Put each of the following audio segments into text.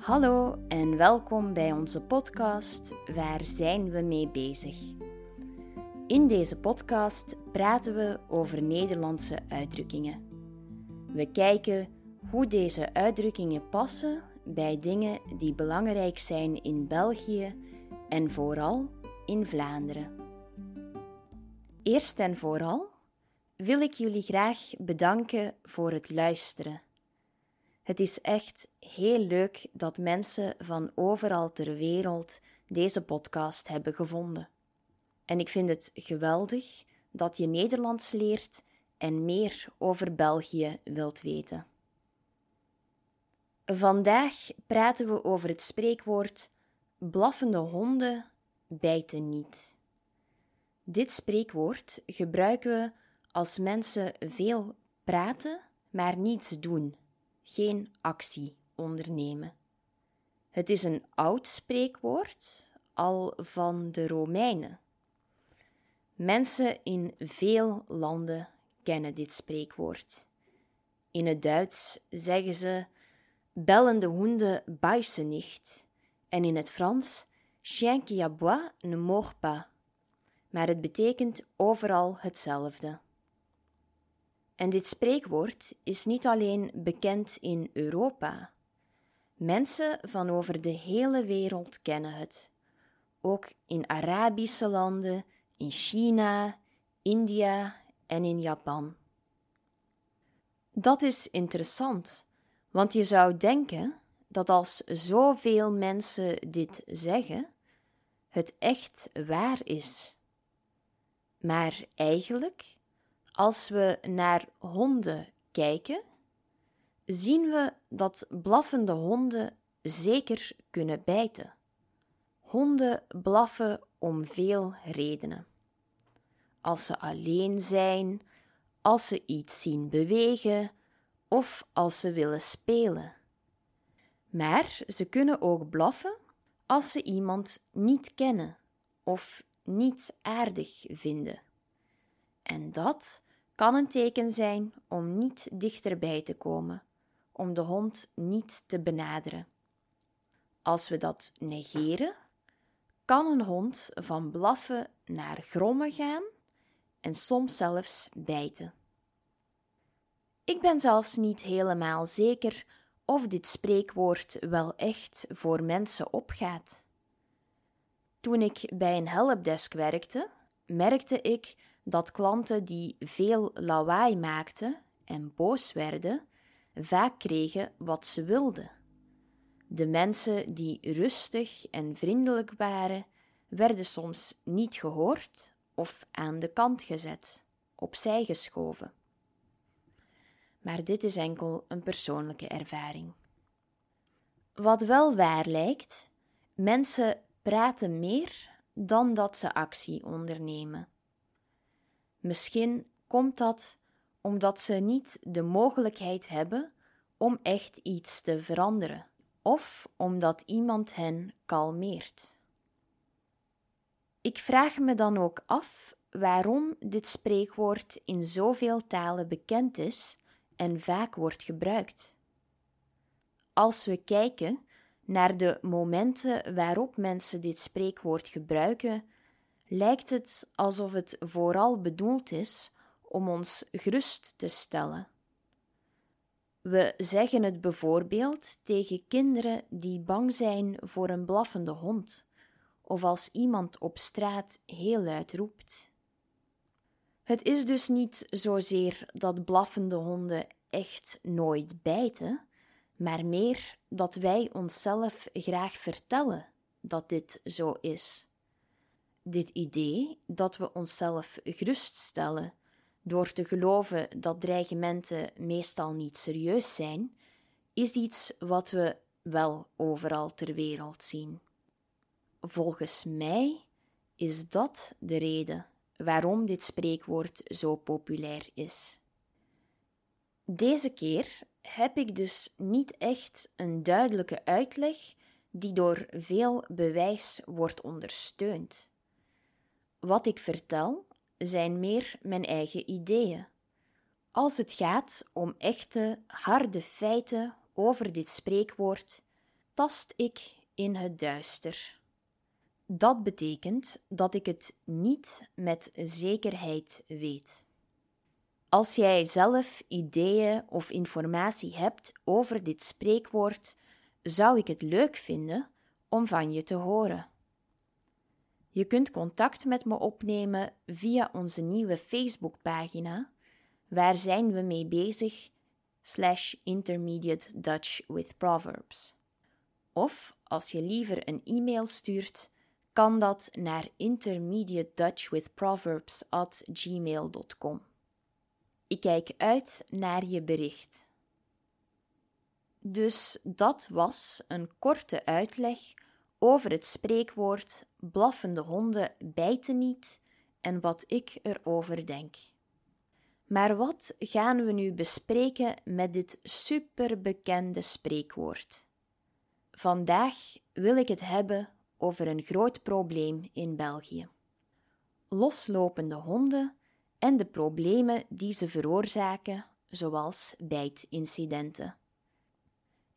Hallo en welkom bij onze podcast Waar zijn we mee bezig? In deze podcast praten we over Nederlandse uitdrukkingen. We kijken hoe deze uitdrukkingen passen bij dingen die belangrijk zijn in België en vooral in Vlaanderen. Eerst en vooral wil ik jullie graag bedanken voor het luisteren. Het is echt heel leuk dat mensen van overal ter wereld deze podcast hebben gevonden. En ik vind het geweldig dat je Nederlands leert en meer over België wilt weten. Vandaag praten we over het spreekwoord blaffende honden bijten niet. Dit spreekwoord gebruiken we als mensen veel praten, maar niets doen geen actie ondernemen. Het is een oud spreekwoord, al van de Romeinen. Mensen in veel landen kennen dit spreekwoord. In het Duits zeggen ze bellende honden beißen nicht en in het Frans chien qui aboie ne mord pas. Maar het betekent overal hetzelfde. En dit spreekwoord is niet alleen bekend in Europa. Mensen van over de hele wereld kennen het. Ook in Arabische landen, in China, India en in Japan. Dat is interessant, want je zou denken dat als zoveel mensen dit zeggen, het echt waar is. Maar eigenlijk als we naar honden kijken, zien we dat blaffende honden zeker kunnen bijten. Honden blaffen om veel redenen. Als ze alleen zijn, als ze iets zien bewegen of als ze willen spelen. Maar ze kunnen ook blaffen als ze iemand niet kennen of niet aardig vinden. En dat kan een teken zijn om niet dichterbij te komen, om de hond niet te benaderen. Als we dat negeren, kan een hond van blaffen naar grommen gaan en soms zelfs bijten. Ik ben zelfs niet helemaal zeker of dit spreekwoord wel echt voor mensen opgaat. Toen ik bij een helpdesk werkte, merkte ik dat klanten die veel lawaai maakten en boos werden, vaak kregen wat ze wilden. De mensen die rustig en vriendelijk waren, werden soms niet gehoord of aan de kant gezet, opzij geschoven. Maar dit is enkel een persoonlijke ervaring. Wat wel waar lijkt, mensen praten meer dan dat ze actie ondernemen. Misschien komt dat omdat ze niet de mogelijkheid hebben om echt iets te veranderen, of omdat iemand hen kalmeert. Ik vraag me dan ook af waarom dit spreekwoord in zoveel talen bekend is en vaak wordt gebruikt. Als we kijken naar de momenten waarop mensen dit spreekwoord gebruiken, lijkt het alsof het vooral bedoeld is om ons gerust te stellen. We zeggen het bijvoorbeeld tegen kinderen die bang zijn voor een blaffende hond, of als iemand op straat heel luid roept. Het is dus niet zozeer dat blaffende honden echt nooit bijten, maar meer dat wij onszelf graag vertellen dat dit zo is. Dit idee dat we onszelf geruststellen door te geloven dat dreigementen meestal niet serieus zijn, is iets wat we wel overal ter wereld zien. Volgens mij is dat de reden waarom dit spreekwoord zo populair is. Deze keer heb ik dus niet echt een duidelijke uitleg die door veel bewijs wordt ondersteund. Wat ik vertel zijn meer mijn eigen ideeën. Als het gaat om echte, harde feiten over dit spreekwoord, tast ik in het duister. Dat betekent dat ik het niet met zekerheid weet. Als jij zelf ideeën of informatie hebt over dit spreekwoord, zou ik het leuk vinden om van je te horen. Je kunt contact met me opnemen via onze nieuwe Facebookpagina. Waar zijn we mee bezig? Slash Intermediate Dutch with Proverbs. Of als je liever een e-mail stuurt, kan dat naar intermediatedutchwithproverbs@gmail.com. Ik kijk uit naar je bericht. Dus dat was een korte uitleg over het spreekwoord blaffende honden bijten niet en wat ik erover denk. Maar wat gaan we nu bespreken met dit superbekende spreekwoord? Vandaag wil ik het hebben over een groot probleem in België. Loslopende honden en de problemen die ze veroorzaken, zoals bijtincidenten.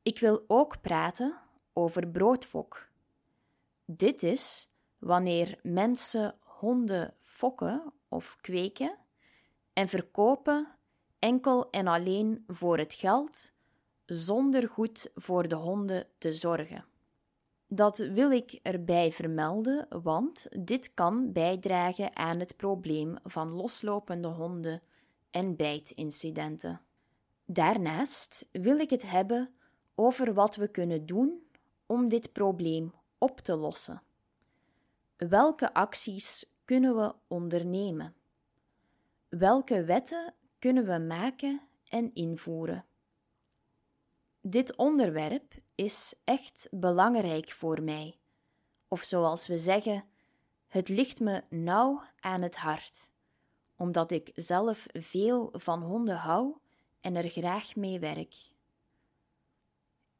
Ik wil ook praten over broodfok. Dit is wanneer mensen honden fokken of kweken en verkopen enkel en alleen voor het geld, zonder goed voor de honden te zorgen. Dat wil ik erbij vermelden, want dit kan bijdragen aan het probleem van loslopende honden en bijtincidenten. Daarnaast wil ik het hebben over wat we kunnen doen om dit probleem op te lossen. Welke acties kunnen we ondernemen? Welke wetten kunnen we maken en invoeren? Dit onderwerp is echt belangrijk voor mij, of zoals we zeggen, het ligt me nauw aan het hart, omdat ik zelf veel van honden hou en er graag mee werk.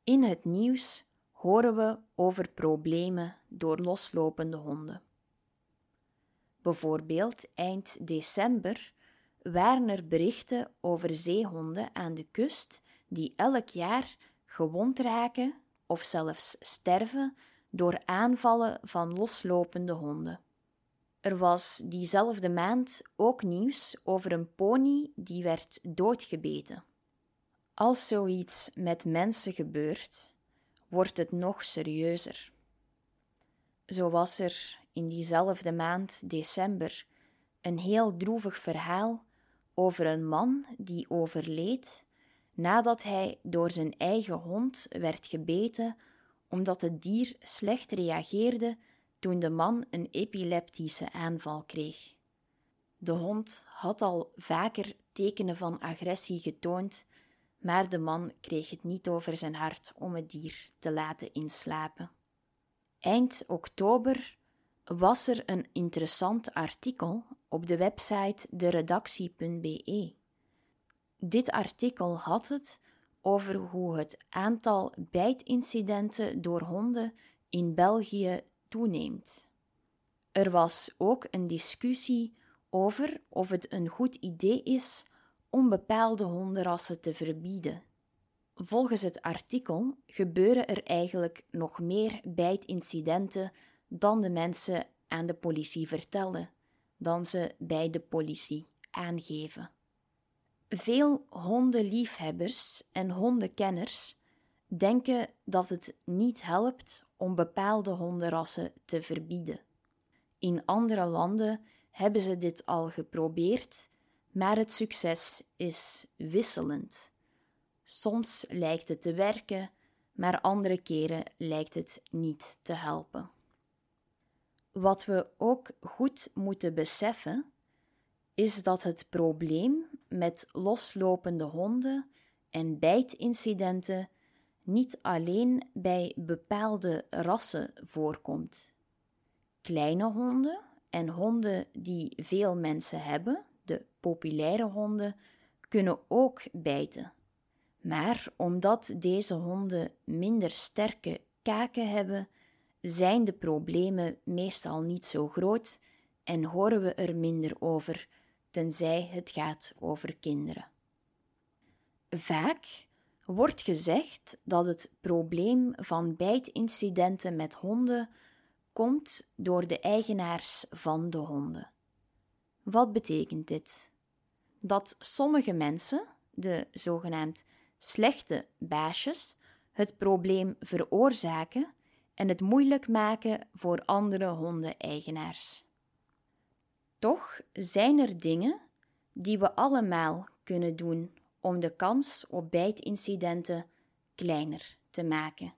In het nieuws horen we over problemen door loslopende honden. Bijvoorbeeld eind december waren er berichten over zeehonden aan de kust die elk jaar gewond raken of zelfs sterven door aanvallen van loslopende honden. Er was diezelfde maand ook nieuws over een pony die werd doodgebeten. Als zoiets met mensen gebeurt, wordt het nog serieuzer. Zo was er in diezelfde maand december een heel droevig verhaal over een man die overleed nadat hij door zijn eigen hond werd gebeten omdat het dier slecht reageerde toen de man een epileptische aanval kreeg. De hond had al vaker tekenen van agressie getoond, maar de man kreeg het niet over zijn hart om het dier te laten inslapen. Eind oktober was er een interessant artikel op de website deredactie.be. Dit artikel had het over hoe het aantal bijtincidenten door honden in België toeneemt. Er was ook een discussie over of het een goed idee is om bepaalde hondenrassen te verbieden. Volgens het artikel gebeuren er eigenlijk nog meer bijtincidenten dan de mensen aan de politie vertellen, dan ze bij de politie aangeven. Veel hondenliefhebbers en hondenkenners denken dat het niet helpt om bepaalde hondenrassen te verbieden. In andere landen hebben ze dit al geprobeerd, maar het succes is wisselend. Soms lijkt het te werken, maar andere keren lijkt het niet te helpen. Wat we ook goed moeten beseffen is dat het probleem met loslopende honden en bijtincidenten niet alleen bij bepaalde rassen voorkomt. Kleine honden en honden die veel mensen hebben, de populaire honden, kunnen ook bijten. Maar omdat deze honden minder sterke kaken hebben, zijn de problemen meestal niet zo groot en horen we er minder over tenzij het gaat over kinderen. Vaak wordt gezegd dat het probleem van bijtincidenten met honden komt door de eigenaars van de honden. Wat betekent dit? Dat sommige mensen, de zogenaamd slechte baasjes, het probleem veroorzaken en het moeilijk maken voor andere hondeneigenaars. Toch zijn er dingen die we allemaal kunnen doen om de kans op bijtincidenten kleiner te maken.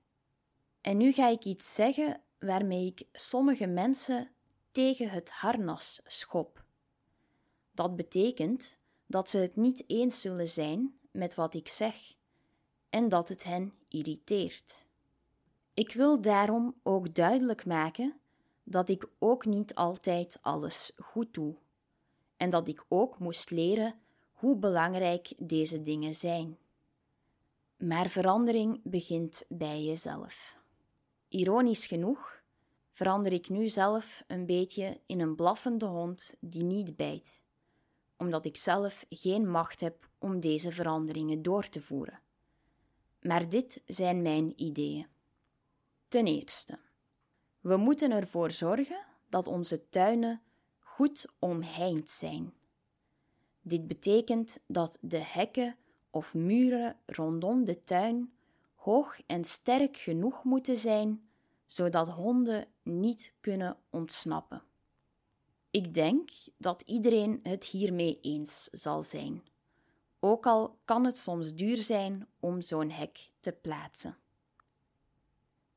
En nu ga ik iets zeggen waarmee ik sommige mensen tegen het harnas schop. Dat betekent dat ze het niet eens zullen zijn met wat ik zeg en dat het hen irriteert. Ik wil daarom ook duidelijk maken dat ik ook niet altijd alles goed doe en dat ik ook moest leren hoe belangrijk deze dingen zijn. Maar verandering begint bij jezelf. Ironisch genoeg verander ik nu zelf een beetje in een blaffende hond die niet bijt, omdat ik zelf geen macht heb om deze veranderingen door te voeren. Maar dit zijn mijn ideeën. Ten eerste, we moeten ervoor zorgen dat onze tuinen goed omheind zijn. Dit betekent dat de hekken of muren rondom de tuin hoog en sterk genoeg moeten zijn, zodat honden niet kunnen ontsnappen. Ik denk dat iedereen het hiermee eens zal zijn, ook al kan het soms duur zijn om zo'n hek te plaatsen.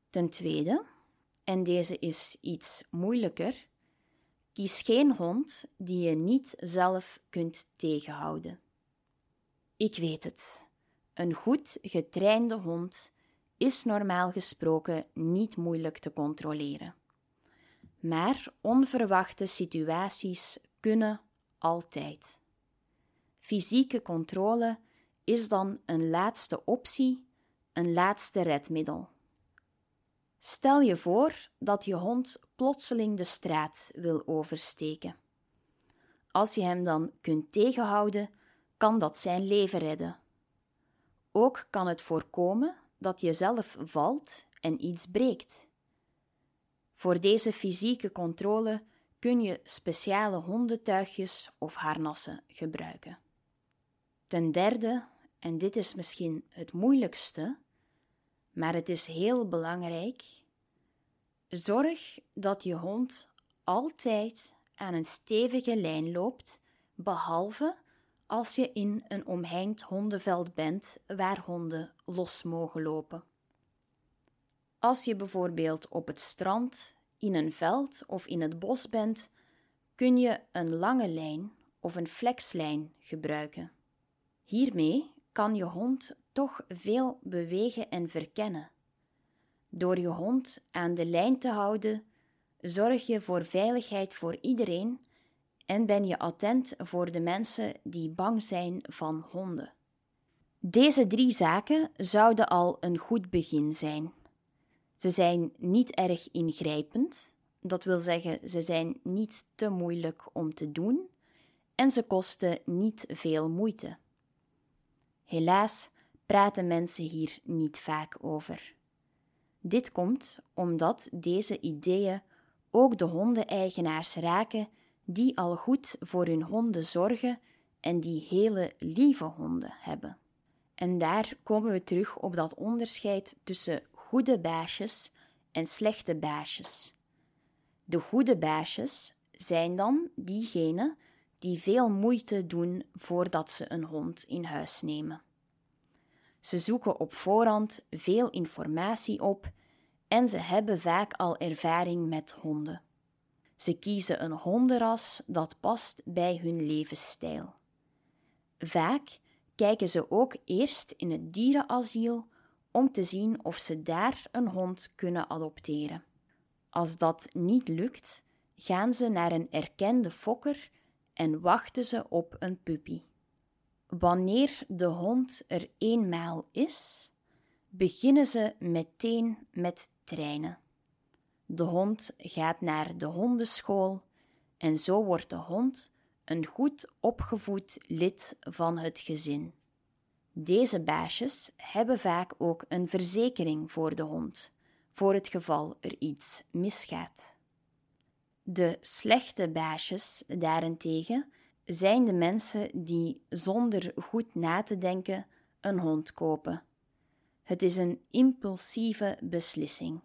Ten tweede, en deze is iets moeilijker, Kies geen hond die je niet zelf kunt tegenhouden. Ik weet het. Een goed getrainde hond is normaal gesproken niet moeilijk te controleren. Maar onverwachte situaties kunnen altijd. Fysieke controle is dan een laatste optie, een laatste redmiddel. Stel je voor dat je hond plotseling de straat wil oversteken. Als je hem dan kunt tegenhouden, kan dat zijn leven redden. Ook kan het voorkomen dat je zelf valt en iets breekt. Voor deze fysieke controle kun je speciale hondentuigjes of harnassen gebruiken. Ten derde, en dit is misschien het moeilijkste, maar het is heel belangrijk. Zorg dat je hond altijd aan een stevige lijn loopt, behalve als je in een omheind hondenveld bent waar honden los mogen lopen. Als je bijvoorbeeld op het strand, in een veld of in het bos bent, kun je een lange lijn of een flexlijn gebruiken. Hiermee kan je hond toch veel bewegen en verkennen. Door je hond aan de lijn te houden, zorg je voor veiligheid voor iedereen en ben je attent voor de mensen die bang zijn van honden. Deze drie zaken zouden al een goed begin zijn. Ze zijn niet erg ingrijpend, dat wil zeggen, ze zijn niet te moeilijk om te doen en ze kosten niet veel moeite. Helaas praten mensen hier niet vaak over. Dit komt omdat deze ideeën ook de hondeneigenaars raken die al goed voor hun honden zorgen en die hele lieve honden hebben. En daar komen we terug op dat onderscheid tussen goede baasjes en slechte baasjes. De goede baasjes zijn dan diegenen die veel moeite doen voordat ze een hond in huis nemen. Ze zoeken op voorhand veel informatie op en ze hebben vaak al ervaring met honden. Ze kiezen een hondenras dat past bij hun levensstijl. Vaak kijken ze ook eerst in het dierenasiel om te zien of ze daar een hond kunnen adopteren. Als dat niet lukt, gaan ze naar een erkende fokker en wachten ze op een puppy. Wanneer de hond er eenmaal is, beginnen ze meteen met trainen. De hond gaat naar de hondenschool en zo wordt de hond een goed opgevoed lid van het gezin. Deze baasjes hebben vaak ook een verzekering voor de hond, voor het geval er iets misgaat. De slechte baasjes daarentegen zijn de mensen die zonder goed na te denken een hond kopen. Het is een impulsieve beslissing.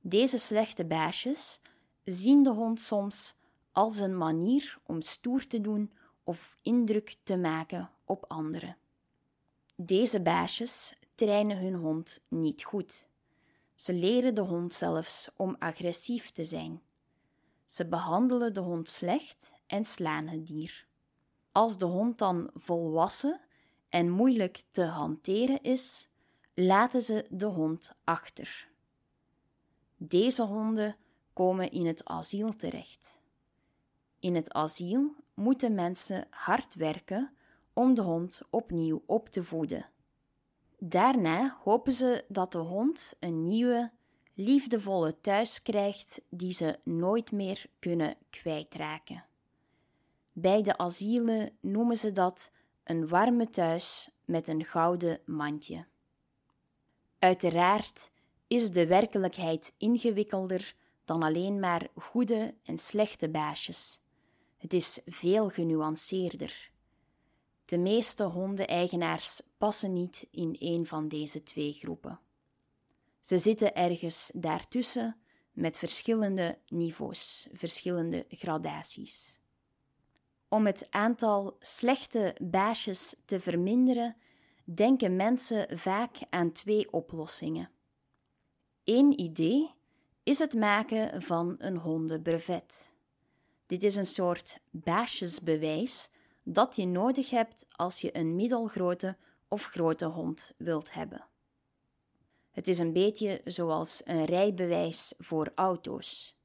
Deze slechte baasjes zien de hond soms als een manier om stoer te doen of indruk te maken op anderen. Deze baasjes trainen hun hond niet goed. Ze leren de hond zelfs om agressief te zijn. Ze behandelen de hond slecht en slaan het dier. Als de hond dan volwassen en moeilijk te hanteren is, laten ze de hond achter. Deze honden komen in het asiel terecht. In het asiel moeten mensen hard werken om de hond opnieuw op te voeden. Daarna hopen ze dat de hond een nieuwe, liefdevolle thuis krijgt die ze nooit meer kunnen kwijtraken. Bij de asielen noemen ze dat een warme thuis met een gouden mandje. Uiteraard is de werkelijkheid ingewikkelder dan alleen maar goede en slechte baasjes. Het is veel genuanceerder. De meeste hondeneigenaars passen niet in een van deze twee groepen. Ze zitten ergens daartussen met verschillende niveaus, verschillende gradaties. Om het aantal slechte baasjes te verminderen, denken mensen vaak aan twee oplossingen. Eén idee is het maken van een hondenbrevet. Dit is een soort baasjesbewijs dat je nodig hebt als je een middelgrote of grote hond wilt hebben. Het is een beetje zoals een rijbewijs voor auto's.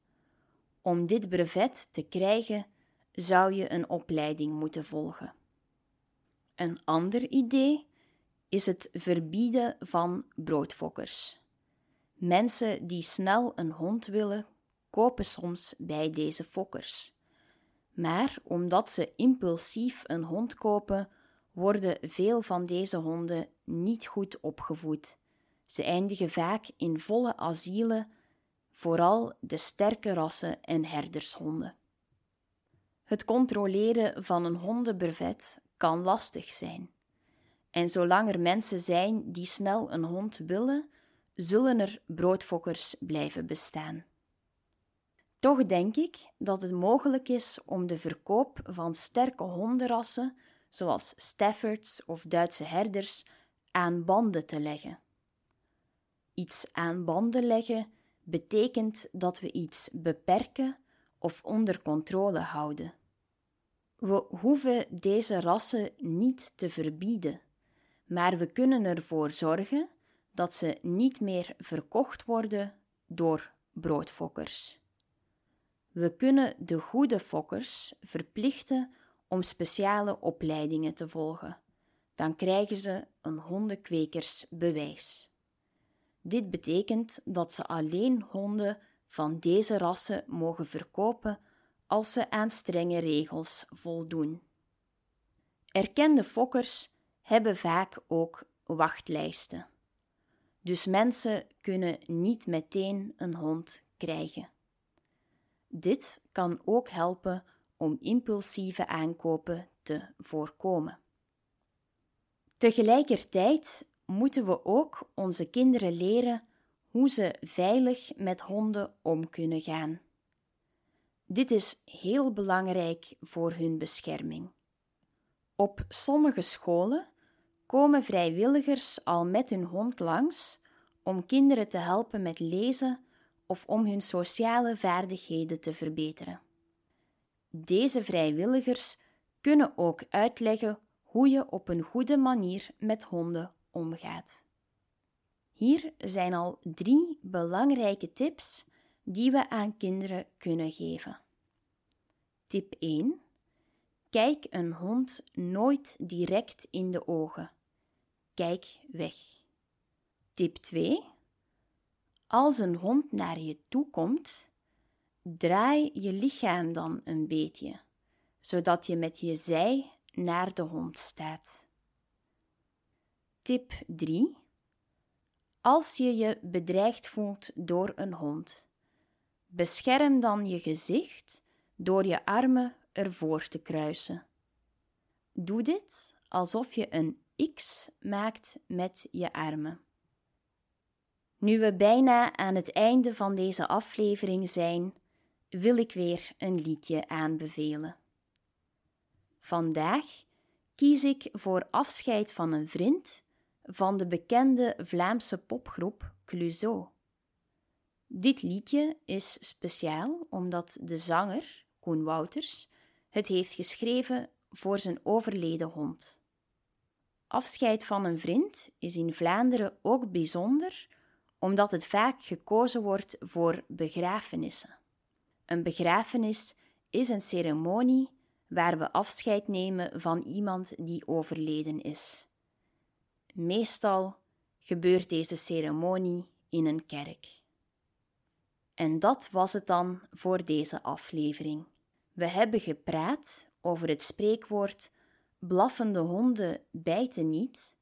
Om dit brevet te krijgen zou je een opleiding moeten volgen. Een ander idee is het verbieden van broodfokkers. Mensen die snel een hond willen, kopen soms bij deze fokkers. Maar omdat ze impulsief een hond kopen, worden veel van deze honden niet goed opgevoed. Ze eindigen vaak in volle asielen, vooral de sterke rassen en herdershonden. Het controleren van een hondenbrevet kan lastig zijn. En zolang er mensen zijn die snel een hond willen, zullen er broodfokkers blijven bestaan. Toch denk ik dat het mogelijk is om de verkoop van sterke hondenrassen, zoals Staffords of Duitse herders, aan banden te leggen. Iets aan banden leggen betekent dat we iets beperken of onder controle houden. We hoeven deze rassen niet te verbieden, maar we kunnen ervoor zorgen dat ze niet meer verkocht worden door broodfokkers. We kunnen de goede fokkers verplichten om speciale opleidingen te volgen. Dan krijgen ze een hondenkwekersbewijs. Dit betekent dat ze alleen honden van deze rassen mogen verkopen als ze aan strenge regels voldoen. Erkende fokkers hebben vaak ook wachtlijsten. Dus mensen kunnen niet meteen een hond krijgen. Dit kan ook helpen om impulsieve aankopen te voorkomen. Tegelijkertijd moeten we ook onze kinderen leren hoe ze veilig met honden om kunnen gaan. Dit is heel belangrijk voor hun bescherming. Op sommige scholen komen vrijwilligers al met hun hond langs om kinderen te helpen met lezen of om hun sociale vaardigheden te verbeteren. Deze vrijwilligers kunnen ook uitleggen hoe je op een goede manier met honden omgaat. Hier zijn al drie belangrijke tips die we aan kinderen kunnen geven. Tip 1. Kijk een hond nooit direct in de ogen. Kijk weg. Tip 2. Als een hond naar je toe komt, draai je lichaam dan een beetje, zodat je met je zij naar de hond staat. Tip 3. Als je je bedreigd voelt door een hond, bescherm dan je gezicht door je armen ervoor te kruisen. Doe dit alsof je een X maakt met je armen. Nu we bijna aan het einde van deze aflevering zijn, wil ik weer een liedje aanbevelen. Vandaag kies ik voor Afscheid van een vriend van de bekende Vlaamse popgroep Clouseau. Dit liedje is speciaal omdat de zanger, Koen Wouters, het heeft geschreven voor zijn overleden hond. Afscheid van een vriend is in Vlaanderen ook bijzonder omdat het vaak gekozen wordt voor begrafenissen. Een begrafenis is een ceremonie waar we afscheid nemen van iemand die overleden is. Meestal gebeurt deze ceremonie in een kerk. En dat was het dan voor deze aflevering. We hebben gepraat over het spreekwoord blaffende honden bijten niet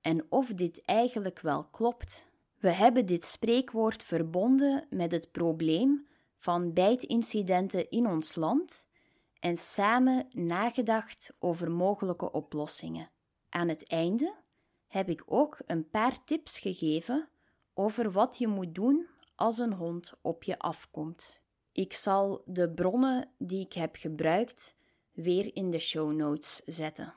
en of dit eigenlijk wel klopt. We hebben dit spreekwoord verbonden met het probleem van bijtincidenten in ons land en samen nagedacht over mogelijke oplossingen. Aan het einde heb ik ook een paar tips gegeven over wat je moet doen als een hond op je afkomt. Ik zal de bronnen die ik heb gebruikt weer in de show notes zetten.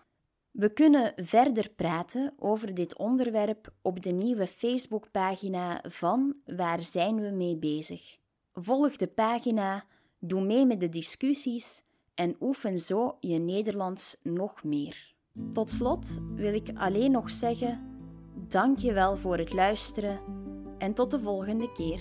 We kunnen verder praten over dit onderwerp op de nieuwe Facebookpagina van Waar zijn we mee bezig? Volg de pagina, doe mee met de discussies en oefen zo je Nederlands nog meer. Tot slot wil ik alleen nog zeggen: dank je wel voor het luisteren en tot de volgende keer.